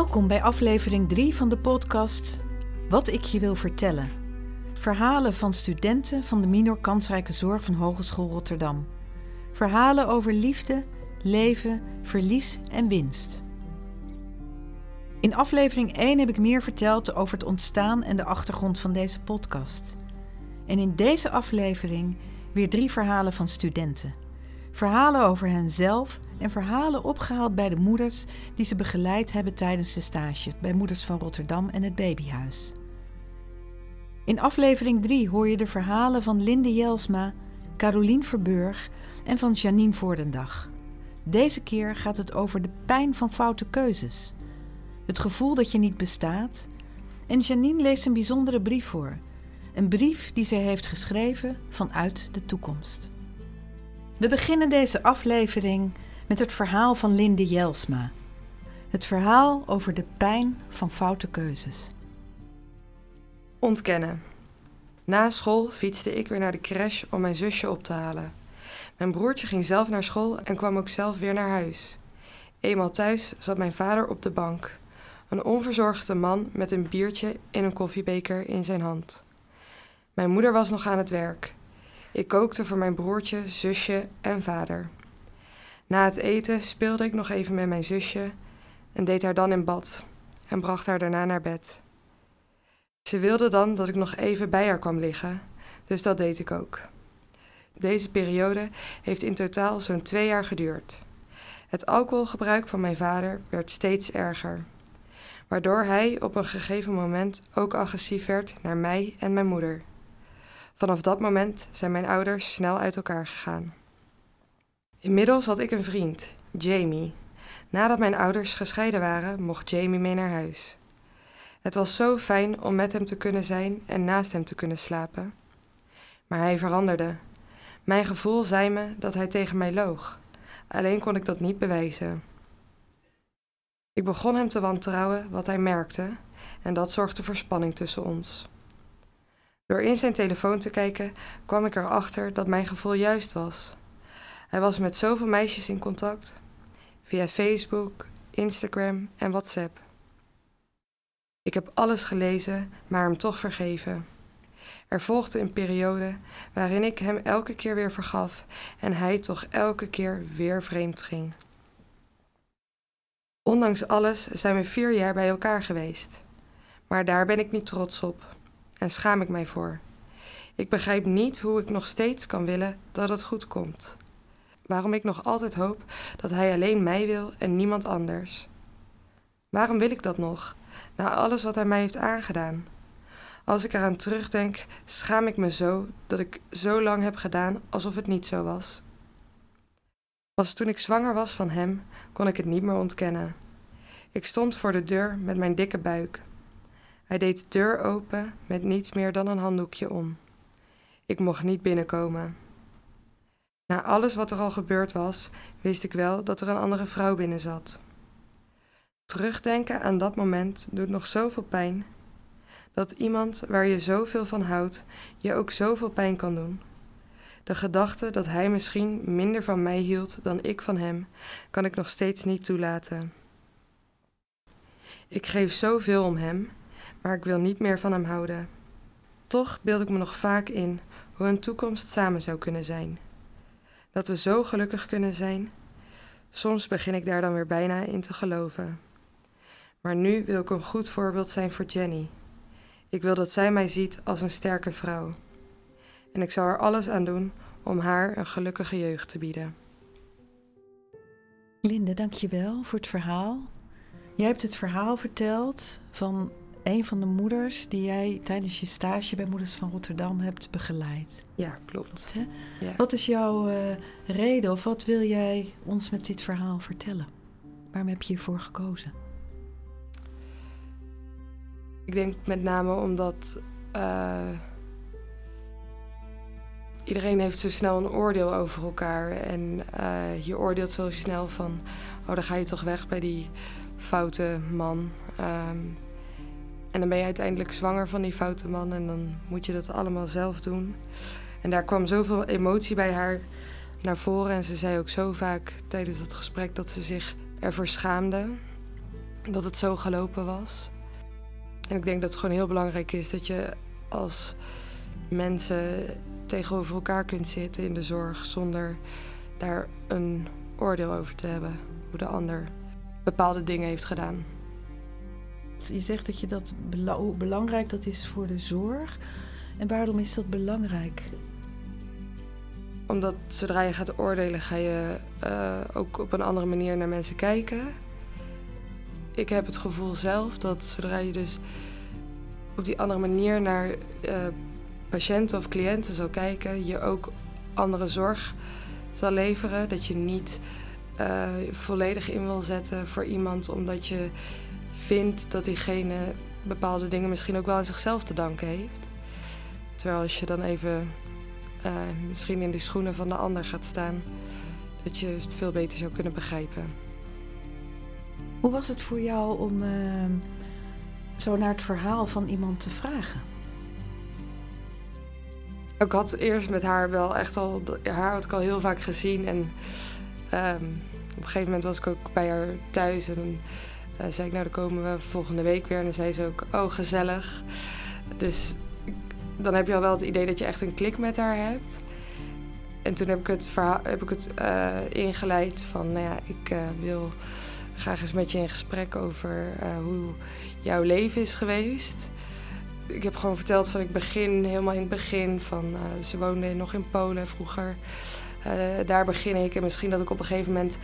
Welkom bij aflevering 3 van de podcast Wat ik je wil vertellen. Verhalen van studenten van de minor kansrijke zorg van Hogeschool Rotterdam. Verhalen over liefde, leven, verlies en winst. In aflevering 1 heb ik meer verteld over het ontstaan en de achtergrond van deze podcast. En in deze aflevering weer drie verhalen van studenten. Verhalen over henzelf en verhalen opgehaald bij de moeders die ze begeleid hebben tijdens de stage bij Moeders van Rotterdam en het Babyhuis. In aflevering 3 hoor je de verhalen van Linde Jelsma, Carolien Verburg en van Janine Voordendag. Deze keer gaat het over de pijn van foute keuzes, het gevoel dat je niet bestaat. En Janine leest een bijzondere brief voor. Een brief die zij heeft geschreven vanuit de toekomst. We beginnen deze aflevering met het verhaal van Linde Jelsma. Het verhaal over de pijn van foute keuzes. Ontkennen. Na school fietste ik weer naar de crash om mijn zusje op te halen. Mijn broertje ging zelf naar school en kwam ook zelf weer naar huis. Eenmaal thuis zat mijn vader op de bank. Een onverzorgde man met een biertje in een koffiebeker in zijn hand. Mijn moeder was nog aan het werk. Ik kookte voor mijn broertje, zusje en vader. Na het eten speelde ik nog even met mijn zusje en deed haar dan in bad en bracht haar daarna naar bed. Ze wilde dan dat ik nog even bij haar kwam liggen, dus dat deed ik ook. Deze periode heeft in totaal zo'n twee jaar geduurd. Het alcoholgebruik van mijn vader werd steeds erger, waardoor hij op een gegeven moment ook agressief werd naar mij en mijn moeder. Vanaf dat moment zijn mijn ouders snel uit elkaar gegaan. Inmiddels had ik een vriend, Jamie. Nadat mijn ouders gescheiden waren, mocht Jamie mee naar huis. Het was zo fijn om met hem te kunnen zijn en naast hem te kunnen slapen. Maar hij veranderde. Mijn gevoel zei me dat hij tegen mij loog. Alleen kon ik dat niet bewijzen. Ik begon hem te wantrouwen wat hij merkte, en dat zorgde voor spanning tussen ons. Door in zijn telefoon te kijken kwam ik erachter dat mijn gevoel juist was. Hij was met zoveel meisjes in contact, via Facebook, Instagram en WhatsApp. Ik heb alles gelezen, maar hem toch vergeven. Er volgde een periode waarin ik hem elke keer weer vergaf en hij toch elke keer weer vreemd ging. Ondanks alles zijn we vier jaar bij elkaar geweest. Maar daar ben ik niet trots op en schaam ik mij voor. Ik begrijp niet hoe ik nog steeds kan willen dat het goed komt. Waarom ik nog altijd hoop dat hij alleen mij wil en niemand anders. Waarom wil ik dat nog, na alles wat hij mij heeft aangedaan? Als ik eraan terugdenk, schaam ik me zo dat ik zo lang heb gedaan alsof het niet zo was. Pas toen ik zwanger was van hem, kon ik het niet meer ontkennen. Ik stond voor de deur met mijn dikke buik. Hij deed de deur open met niets meer dan een handdoekje om. Ik mocht niet binnenkomen. Na alles wat er al gebeurd was, wist ik wel dat er een andere vrouw binnen zat. Terugdenken aan dat moment doet nog zoveel pijn. Dat iemand waar je zoveel van houdt, je ook zoveel pijn kan doen. De gedachte dat hij misschien minder van mij hield dan ik van hem, kan ik nog steeds niet toelaten. Ik geef zoveel om hem, maar ik wil niet meer van hem houden. Toch beeld ik me nog vaak in hoe een toekomst samen zou kunnen zijn. Dat we zo gelukkig kunnen zijn. Soms begin ik daar dan weer bijna in te geloven. Maar nu wil ik een goed voorbeeld zijn voor Jenny. Ik wil dat zij mij ziet als een sterke vrouw. En ik zal er alles aan doen om haar een gelukkige jeugd te bieden. Linde, dankjewel voor het verhaal. Jij hebt het verhaal verteld van een van de moeders die jij tijdens je stage bij Moeders van Rotterdam hebt begeleid. Ja, klopt. Ja. Wat is jouw uh, reden of wat wil jij ons met dit verhaal vertellen? Waarom heb je hiervoor gekozen? Ik denk met name omdat uh, iedereen heeft zo snel een oordeel over elkaar. En uh, je oordeelt zo snel van, oh dan ga je toch weg bij die foute man. Um, en dan ben je uiteindelijk zwanger van die foute man en dan moet je dat allemaal zelf doen. En daar kwam zoveel emotie bij haar naar voren. En ze zei ook zo vaak tijdens het gesprek dat ze zich ervoor schaamde. dat het zo gelopen was. En ik denk dat het gewoon heel belangrijk is dat je als mensen tegenover elkaar kunt zitten in de zorg zonder daar een oordeel over te hebben hoe de ander bepaalde dingen heeft gedaan. Je zegt dat je dat belangrijk dat is voor de zorg. En waarom is dat belangrijk? Omdat zodra je gaat oordelen, ga je uh, ook op een andere manier naar mensen kijken. Ik heb het gevoel zelf dat zodra je dus op die andere manier naar uh, patiënten of cliënten zal kijken, je ook andere zorg zal leveren. Dat je niet uh, volledig in wil zetten voor iemand omdat je vindt dat diegene bepaalde dingen misschien ook wel aan zichzelf te danken heeft. Terwijl als je dan even uh, misschien in de schoenen van de ander gaat staan, dat je het veel beter zou kunnen begrijpen. Hoe was het voor jou om uh, zo naar het verhaal van iemand te vragen? Ik had eerst met haar wel echt al, haar had ik al heel vaak gezien en um, op een gegeven moment was ik ook bij haar thuis en zei ik, nou dan komen we volgende week weer. En dan zei ze ook, oh gezellig. Dus dan heb je al wel het idee dat je echt een klik met haar hebt. En toen heb ik het, heb ik het uh, ingeleid van, nou ja, ik uh, wil graag eens met je in gesprek over hoe jouw leven is geweest. Ik heb gewoon verteld van ik begin helemaal in het begin van, ze woonde nog in Polen vroeger. Daar begin ik. En misschien dat ik op een gegeven moment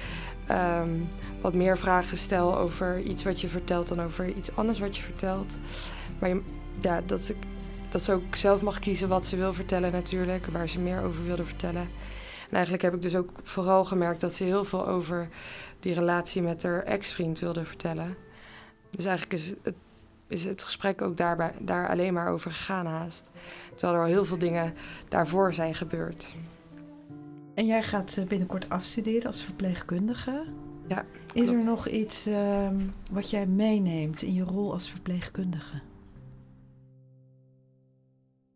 um, wat meer vragen stel over iets wat je vertelt dan over iets anders wat je vertelt. Maar ja, dat, ik, dat ze ook zelf mag kiezen wat ze wil vertellen natuurlijk, waar ze meer over wilde vertellen. En eigenlijk heb ik dus ook vooral gemerkt dat ze heel veel over die relatie met haar ex-vriend wilde vertellen. Dus eigenlijk is het, is het gesprek ook daarbij, daar alleen maar over gegaan haast. Terwijl er al heel veel dingen daarvoor zijn gebeurd. En jij gaat eh, binnenkort afstuderen als verpleegkundige. Ja. Is er nog iets uh, wat jij meeneemt in je rol als verpleegkundige?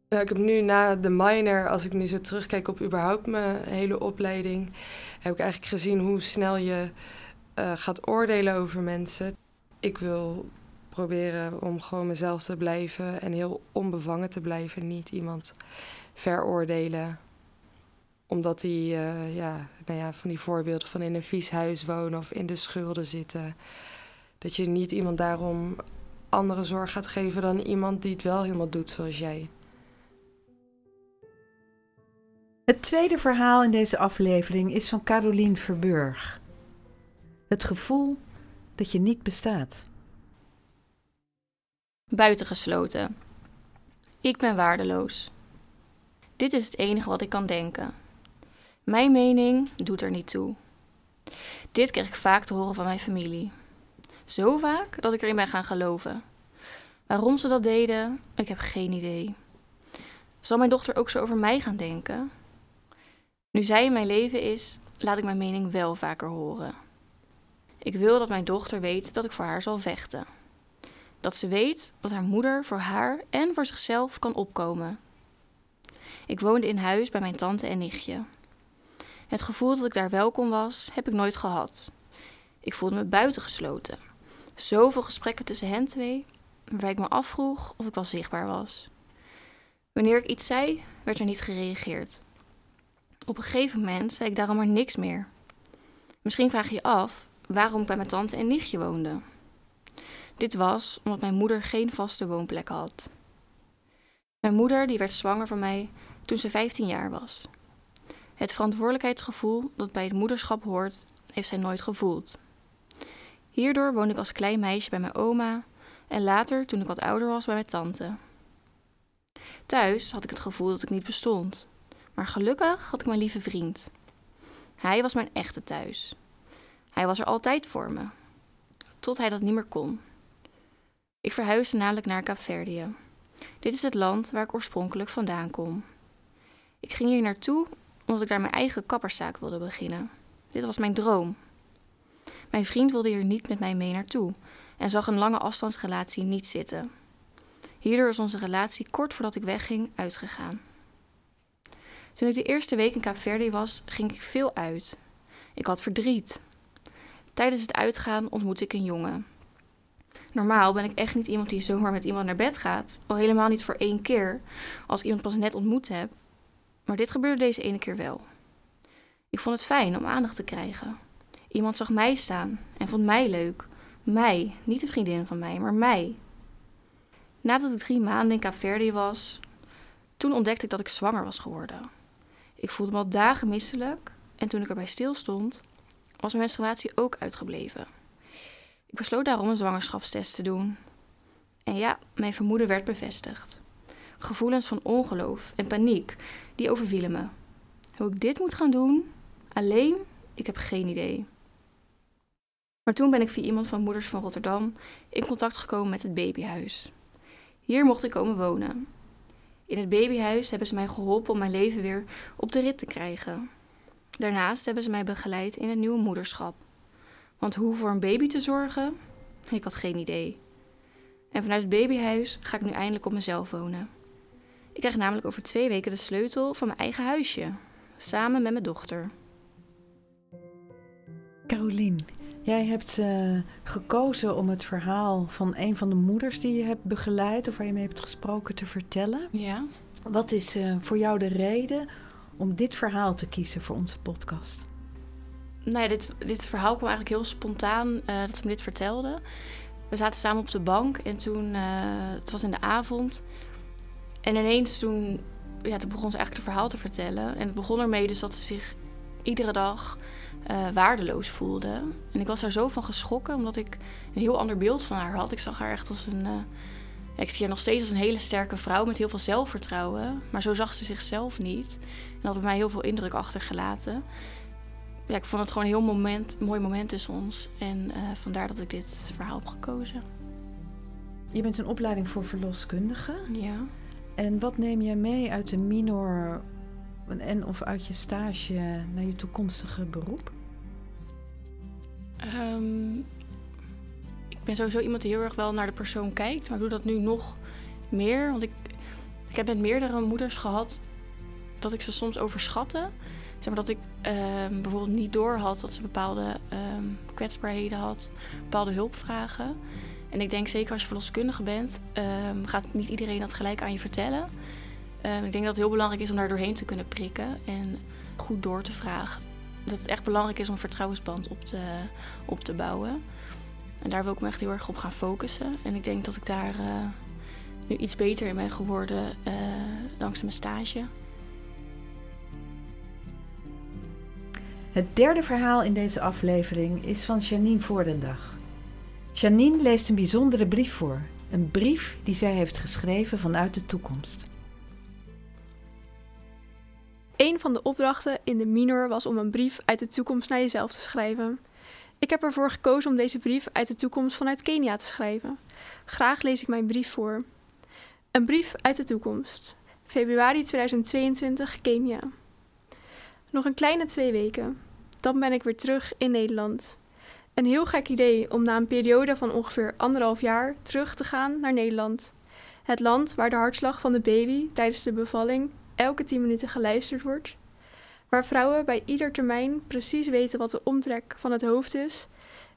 Nou, ik heb nu na de minor, als ik nu zo terugkijk op überhaupt mijn hele opleiding, heb ik eigenlijk gezien hoe snel je uh, gaat oordelen over mensen. Ik wil proberen om gewoon mezelf te blijven en heel onbevangen te blijven. Niet iemand veroordelen omdat die, uh, ja, nou ja, van die voorbeelden van in een vies huis wonen of in de schulden zitten. Dat je niet iemand daarom andere zorg gaat geven dan iemand die het wel helemaal doet zoals jij. Het tweede verhaal in deze aflevering is van Caroline Verburg. Het gevoel dat je niet bestaat. Buitengesloten. Ik ben waardeloos. Dit is het enige wat ik kan denken. Mijn mening doet er niet toe. Dit kreeg ik vaak te horen van mijn familie. Zo vaak dat ik erin ben gaan geloven. Waarom ze dat deden, ik heb geen idee. Zal mijn dochter ook zo over mij gaan denken? Nu zij in mijn leven is, laat ik mijn mening wel vaker horen. Ik wil dat mijn dochter weet dat ik voor haar zal vechten. Dat ze weet dat haar moeder voor haar en voor zichzelf kan opkomen. Ik woonde in huis bij mijn tante en nichtje. Het gevoel dat ik daar welkom was, heb ik nooit gehad. Ik voelde me buitengesloten. Zoveel gesprekken tussen hen twee, waarbij ik me afvroeg of ik wel zichtbaar was. Wanneer ik iets zei, werd er niet gereageerd. Op een gegeven moment zei ik daarom maar niks meer. Misschien vraag je je af waarom ik bij mijn tante en nichtje woonde. Dit was omdat mijn moeder geen vaste woonplek had. Mijn moeder die werd zwanger van mij toen ze 15 jaar was. Het verantwoordelijkheidsgevoel dat bij het moederschap hoort, heeft zij nooit gevoeld. Hierdoor woonde ik als klein meisje bij mijn oma en later, toen ik wat ouder was, bij mijn tante. Thuis had ik het gevoel dat ik niet bestond, maar gelukkig had ik mijn lieve vriend. Hij was mijn echte thuis. Hij was er altijd voor me, tot hij dat niet meer kon. Ik verhuisde namelijk naar Kaapverdië. Dit is het land waar ik oorspronkelijk vandaan kom. Ik ging hier naartoe omdat ik daar mijn eigen kapperszaak wilde beginnen. Dit was mijn droom. Mijn vriend wilde hier niet met mij mee naartoe en zag een lange afstandsrelatie niet zitten. Hierdoor is onze relatie kort voordat ik wegging uitgegaan. Toen ik de eerste week in Kaapverdi was, ging ik veel uit. Ik had verdriet. Tijdens het uitgaan ontmoette ik een jongen. Normaal ben ik echt niet iemand die zomaar met iemand naar bed gaat. Al helemaal niet voor één keer, als ik iemand pas net ontmoet heb. Maar dit gebeurde deze ene keer wel. Ik vond het fijn om aandacht te krijgen. Iemand zag mij staan en vond mij leuk. Mij, niet de vriendin van mij, maar mij. Nadat ik drie maanden in was, toen ontdekte ik dat ik zwanger was geworden. Ik voelde me al dagen misselijk en toen ik erbij stilstond, was mijn menstruatie ook uitgebleven. Ik besloot daarom een zwangerschapstest te doen. En ja, mijn vermoeden werd bevestigd. Gevoelens van ongeloof en paniek, die overvielen me. Hoe ik dit moet gaan doen, alleen, ik heb geen idee. Maar toen ben ik via iemand van Moeders van Rotterdam in contact gekomen met het babyhuis. Hier mocht ik komen wonen. In het babyhuis hebben ze mij geholpen om mijn leven weer op de rit te krijgen. Daarnaast hebben ze mij begeleid in een nieuwe moederschap. Want hoe voor een baby te zorgen? Ik had geen idee. En vanuit het babyhuis ga ik nu eindelijk op mezelf wonen. Ik krijg namelijk over twee weken de sleutel van mijn eigen huisje, samen met mijn dochter. Carolien, jij hebt uh, gekozen om het verhaal van een van de moeders die je hebt begeleid of waar je mee hebt gesproken te vertellen. Ja. Wat is uh, voor jou de reden om dit verhaal te kiezen voor onze podcast? Nou ja, dit, dit verhaal kwam eigenlijk heel spontaan uh, dat ze me dit vertelde. We zaten samen op de bank en toen, het was in de avond. En ineens toen, ja, toen begon ze eigenlijk het verhaal te vertellen. En het begon ermee dus dat ze zich iedere dag uh, waardeloos voelde. En ik was daar zo van geschrokken, omdat ik een heel ander beeld van haar had. Ik zag haar echt als een. Uh, ik zie haar nog steeds als een hele sterke vrouw met heel veel zelfvertrouwen. Maar zo zag ze zichzelf niet. En dat had bij mij heel veel indruk achtergelaten. Ja, ik vond het gewoon een heel moment, mooi moment tussen ons. En uh, vandaar dat ik dit verhaal heb gekozen. Je bent een opleiding voor verloskundige. Ja. En wat neem jij mee uit de minor en of uit je stage naar je toekomstige beroep? Um, ik ben sowieso iemand die heel erg wel naar de persoon kijkt, maar ik doe dat nu nog meer. Want ik, ik heb met meerdere moeders gehad dat ik ze soms overschatte. Zeg maar dat ik um, bijvoorbeeld niet door had dat ze bepaalde um, kwetsbaarheden had, bepaalde hulpvragen. En ik denk zeker als je verloskundige bent, gaat niet iedereen dat gelijk aan je vertellen. Uh, ik denk dat het heel belangrijk is om daar doorheen te kunnen prikken en goed door te vragen. Dat het echt belangrijk is om een vertrouwensband op te, op te bouwen. En daar wil ik me echt heel erg op gaan focussen. En ik denk dat ik daar uh, nu iets beter in ben geworden uh, dankzij mijn stage. Het derde verhaal in deze aflevering is van Janine Voordendag. Janine leest een bijzondere brief voor. Een brief die zij heeft geschreven vanuit de toekomst. Een van de opdrachten in de minor was om een brief uit de toekomst naar jezelf te schrijven. Ik heb ervoor gekozen om deze brief uit de toekomst vanuit Kenia te schrijven. Graag lees ik mijn brief voor. Een brief uit de toekomst. Februari 2022, Kenia. Nog een kleine twee weken. Dan ben ik weer terug in Nederland. Een heel gek idee om na een periode van ongeveer anderhalf jaar terug te gaan naar Nederland. Het land waar de hartslag van de baby tijdens de bevalling elke 10 minuten geluisterd wordt, waar vrouwen bij ieder termijn precies weten wat de omtrek van het hoofd is,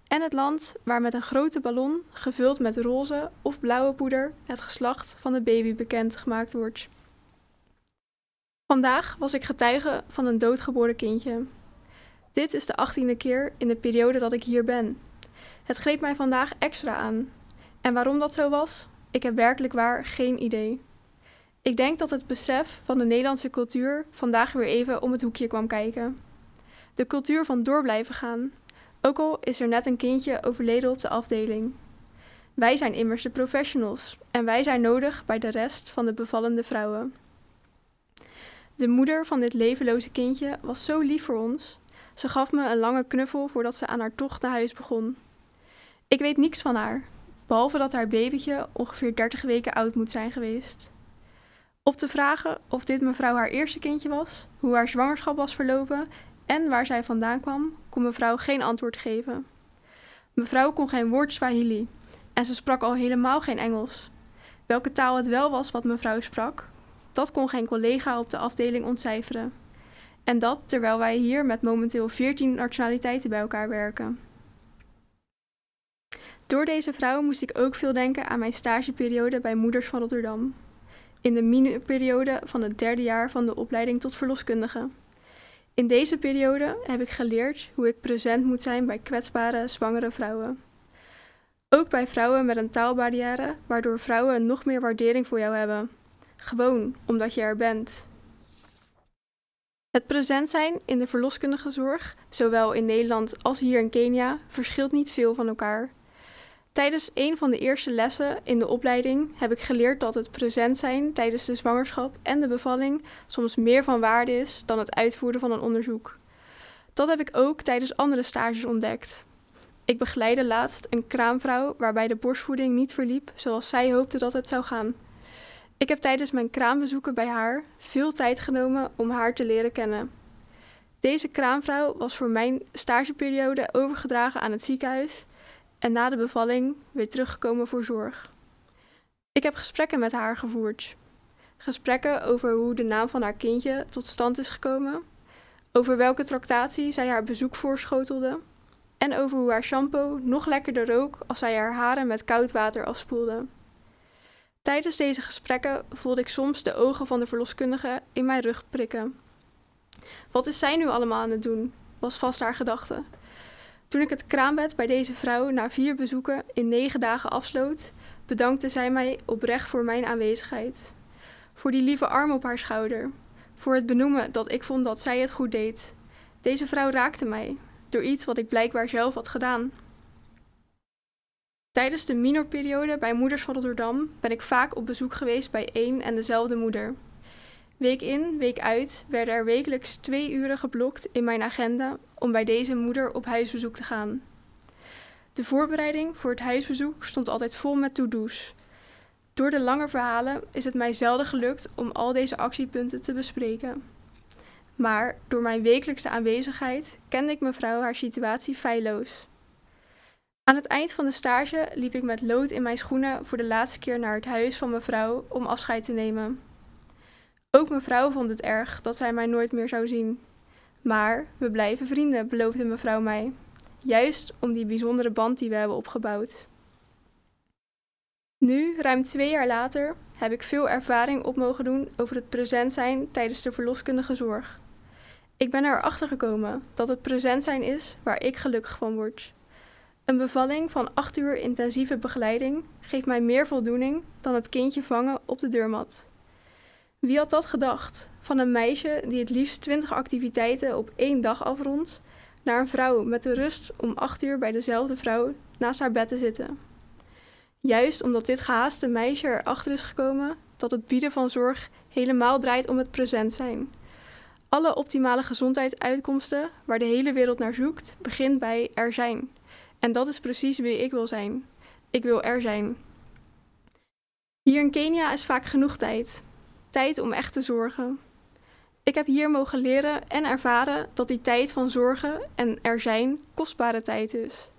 en het land waar met een grote ballon, gevuld met roze of blauwe poeder, het geslacht van de baby bekend gemaakt wordt. Vandaag was ik getuige van een doodgeboren kindje. Dit is de achttiende keer in de periode dat ik hier ben. Het greep mij vandaag extra aan. En waarom dat zo was, ik heb werkelijk waar geen idee. Ik denk dat het besef van de Nederlandse cultuur vandaag weer even om het hoekje kwam kijken. De cultuur van door blijven gaan, ook al is er net een kindje overleden op de afdeling. Wij zijn immers de professionals en wij zijn nodig bij de rest van de bevallende vrouwen. De moeder van dit levenloze kindje was zo lief voor ons. Ze gaf me een lange knuffel voordat ze aan haar tocht naar huis begon. Ik weet niks van haar, behalve dat haar babytje ongeveer 30 weken oud moet zijn geweest. Op te vragen of dit mevrouw haar eerste kindje was, hoe haar zwangerschap was verlopen en waar zij vandaan kwam, kon mevrouw geen antwoord geven. Mevrouw kon geen woord Swahili en ze sprak al helemaal geen Engels. Welke taal het wel was wat mevrouw sprak, dat kon geen collega op de afdeling ontcijferen. En dat terwijl wij hier met momenteel 14 nationaliteiten bij elkaar werken. Door deze vrouw moest ik ook veel denken aan mijn stageperiode bij Moeders van Rotterdam. In de miniperiode van het derde jaar van de opleiding tot verloskundige. In deze periode heb ik geleerd hoe ik present moet zijn bij kwetsbare, zwangere vrouwen. Ook bij vrouwen met een taalbarrière, waardoor vrouwen nog meer waardering voor jou hebben. Gewoon omdat je er bent. Het present zijn in de verloskundige zorg, zowel in Nederland als hier in Kenia, verschilt niet veel van elkaar. Tijdens een van de eerste lessen in de opleiding heb ik geleerd dat het present zijn tijdens de zwangerschap en de bevalling soms meer van waarde is dan het uitvoeren van een onderzoek. Dat heb ik ook tijdens andere stages ontdekt. Ik begeleidde laatst een kraamvrouw waarbij de borstvoeding niet verliep zoals zij hoopte dat het zou gaan. Ik heb tijdens mijn kraambezoeken bij haar veel tijd genomen om haar te leren kennen. Deze kraamvrouw was voor mijn stageperiode overgedragen aan het ziekenhuis en na de bevalling weer teruggekomen voor zorg. Ik heb gesprekken met haar gevoerd. Gesprekken over hoe de naam van haar kindje tot stand is gekomen, over welke tractatie zij haar bezoek voorschotelde en over hoe haar shampoo nog lekkerder rook als zij haar haren met koud water afspoelde. Tijdens deze gesprekken voelde ik soms de ogen van de verloskundige in mijn rug prikken. Wat is zij nu allemaal aan het doen? was vast haar gedachte. Toen ik het kraambed bij deze vrouw na vier bezoeken in negen dagen afsloot, bedankte zij mij oprecht voor mijn aanwezigheid. Voor die lieve arm op haar schouder. Voor het benoemen dat ik vond dat zij het goed deed. Deze vrouw raakte mij, door iets wat ik blijkbaar zelf had gedaan. Tijdens de minorperiode bij Moeders van Rotterdam ben ik vaak op bezoek geweest bij één en dezelfde moeder. Week in, week uit werden er wekelijks twee uren geblokt in mijn agenda om bij deze moeder op huisbezoek te gaan. De voorbereiding voor het huisbezoek stond altijd vol met to-do's. Door de lange verhalen is het mij zelden gelukt om al deze actiepunten te bespreken. Maar door mijn wekelijkse aanwezigheid kende ik mevrouw haar situatie feilloos. Aan het eind van de stage liep ik met lood in mijn schoenen voor de laatste keer naar het huis van mevrouw om afscheid te nemen. Ook mevrouw vond het erg dat zij mij nooit meer zou zien. Maar we blijven vrienden, beloofde mevrouw mij. Juist om die bijzondere band die we hebben opgebouwd. Nu, ruim twee jaar later, heb ik veel ervaring op mogen doen over het present zijn tijdens de verloskundige zorg. Ik ben erachter gekomen dat het present zijn is waar ik gelukkig van word. Een bevalling van acht uur intensieve begeleiding geeft mij meer voldoening dan het kindje vangen op de deurmat. Wie had dat gedacht? Van een meisje die het liefst twintig activiteiten op één dag afrondt, naar een vrouw met de rust om acht uur bij dezelfde vrouw naast haar bed te zitten. Juist omdat dit gehaaste meisje erachter is gekomen dat het bieden van zorg helemaal draait om het present zijn. Alle optimale gezondheidsuitkomsten waar de hele wereld naar zoekt, begint bij er zijn. En dat is precies wie ik wil zijn. Ik wil er zijn. Hier in Kenia is vaak genoeg tijd. Tijd om echt te zorgen. Ik heb hier mogen leren en ervaren dat die tijd van zorgen en er zijn kostbare tijd is.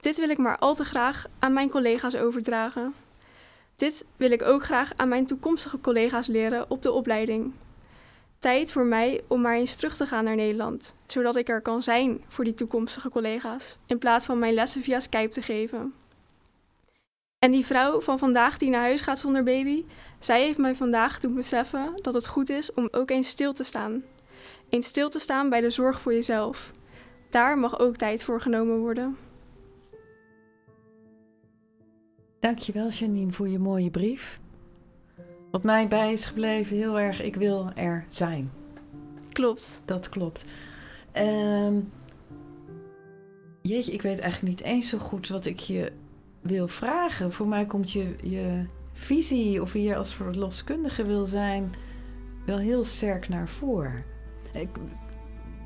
Dit wil ik maar al te graag aan mijn collega's overdragen. Dit wil ik ook graag aan mijn toekomstige collega's leren op de opleiding. Tijd voor mij om maar eens terug te gaan naar Nederland, zodat ik er kan zijn voor die toekomstige collega's, in plaats van mijn lessen via Skype te geven. En die vrouw van vandaag die naar huis gaat zonder baby, zij heeft mij vandaag doen beseffen dat het goed is om ook eens stil te staan. Eens stil te staan bij de zorg voor jezelf. Daar mag ook tijd voor genomen worden. Dankjewel Janine voor je mooie brief. Wat mij bij is gebleven heel erg, ik wil er zijn. Klopt. Dat klopt. Ehm, jeetje, ik weet eigenlijk niet eens zo goed wat ik je wil vragen. Voor mij komt je, je visie of wie je als verloskundige wil zijn wel heel sterk naar voren. Ik,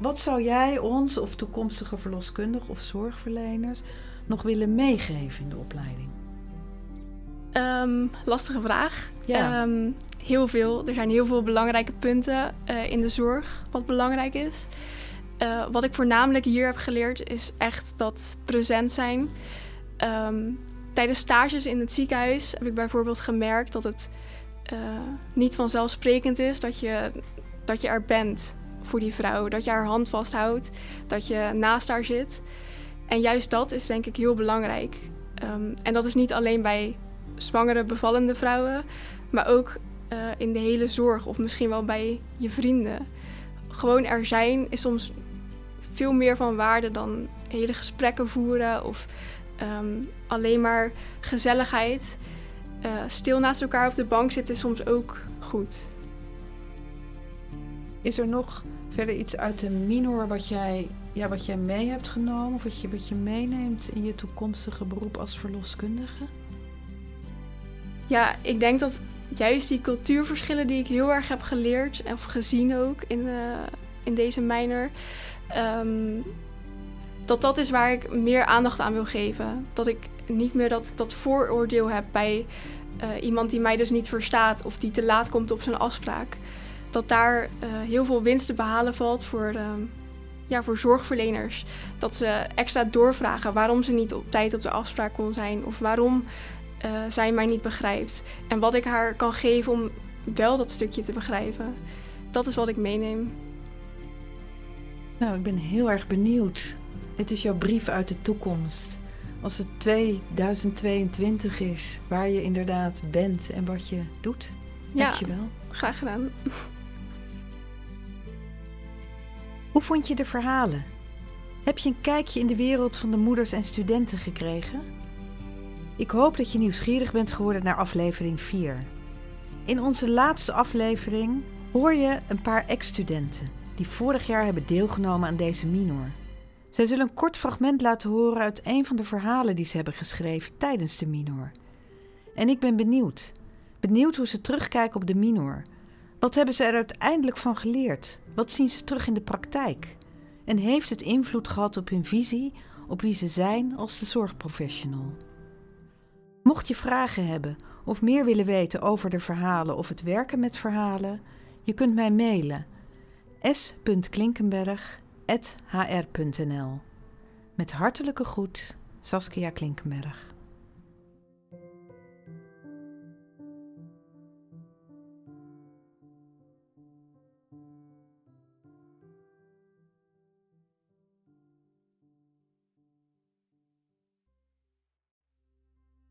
wat zou jij ons of toekomstige verloskundigen of zorgverleners nog willen meegeven in de opleiding? Ehm, lastige vraag. Ja. Ehm, heel veel. Er zijn heel veel belangrijke punten eh, in de zorg wat belangrijk is. Eh, wat ik voornamelijk hier heb geleerd is echt dat present zijn. Ehm, tijdens stages in het ziekenhuis heb ik bijvoorbeeld gemerkt dat het uh, niet vanzelfsprekend is dat je, dat je er bent voor die vrouw. Dat je haar hand vasthoudt, dat je naast haar zit. En juist dat is denk ik heel belangrijk. En dat is niet alleen bij zwangere, bevallende vrouwen, maar ook eh, in de hele zorg of misschien wel bij je vrienden. Gewoon er zijn is soms veel meer van waarde dan hele gesprekken voeren of ehm, alleen maar gezelligheid. Uh, stil naast elkaar op de bank zitten is soms ook goed. Is er nog verder iets uit de minor wat jij, ja, wat jij mee hebt genomen of wat je, wat je meeneemt in je toekomstige beroep als verloskundige? Ja, ik denk dat juist die cultuurverschillen die ik heel erg heb geleerd of gezien ook in, uh, in deze minor, um, dat dat is waar ik meer aandacht aan wil geven. Dat ik niet meer dat, dat vooroordeel heb bij uh, iemand die mij dus niet verstaat of die te laat komt op zijn afspraak. Dat daar uh, heel veel winst te behalen valt voor, uh, ja, voor zorgverleners. Dat ze extra doorvragen waarom ze niet op tijd op de afspraak kon zijn of waarom uh, zij mij niet begrijpt. En wat ik haar kan geven om wel dat stukje te begrijpen. Dat is wat ik meeneem. Nou, ik ben heel erg benieuwd. Het is jouw brief uit de toekomst. Als het 2022 is, waar je inderdaad bent en wat je doet. Ja, Dankjewel. graag gedaan. Hoe vond je de verhalen? Heb je een kijkje in de wereld van de moeders en studenten gekregen? Ik hoop dat je nieuwsgierig bent geworden naar aflevering 4. In onze laatste aflevering hoor je een paar ex-studenten die vorig jaar hebben deelgenomen aan deze minor. Zij zullen een kort fragment laten horen uit een van de verhalen die ze hebben geschreven tijdens de minor. En ik ben benieuwd. Benieuwd hoe ze terugkijken op de minor. Wat hebben ze er uiteindelijk van geleerd? Wat zien ze terug in de praktijk? En heeft het invloed gehad op hun visie, op wie ze zijn als de zorgprofessional? Mocht je vragen hebben of meer willen weten over de verhalen of het werken met verhalen, je kunt mij mailen s.klinkenberg.hr.nl. Met hartelijke groet, Saskia Klinkenberg.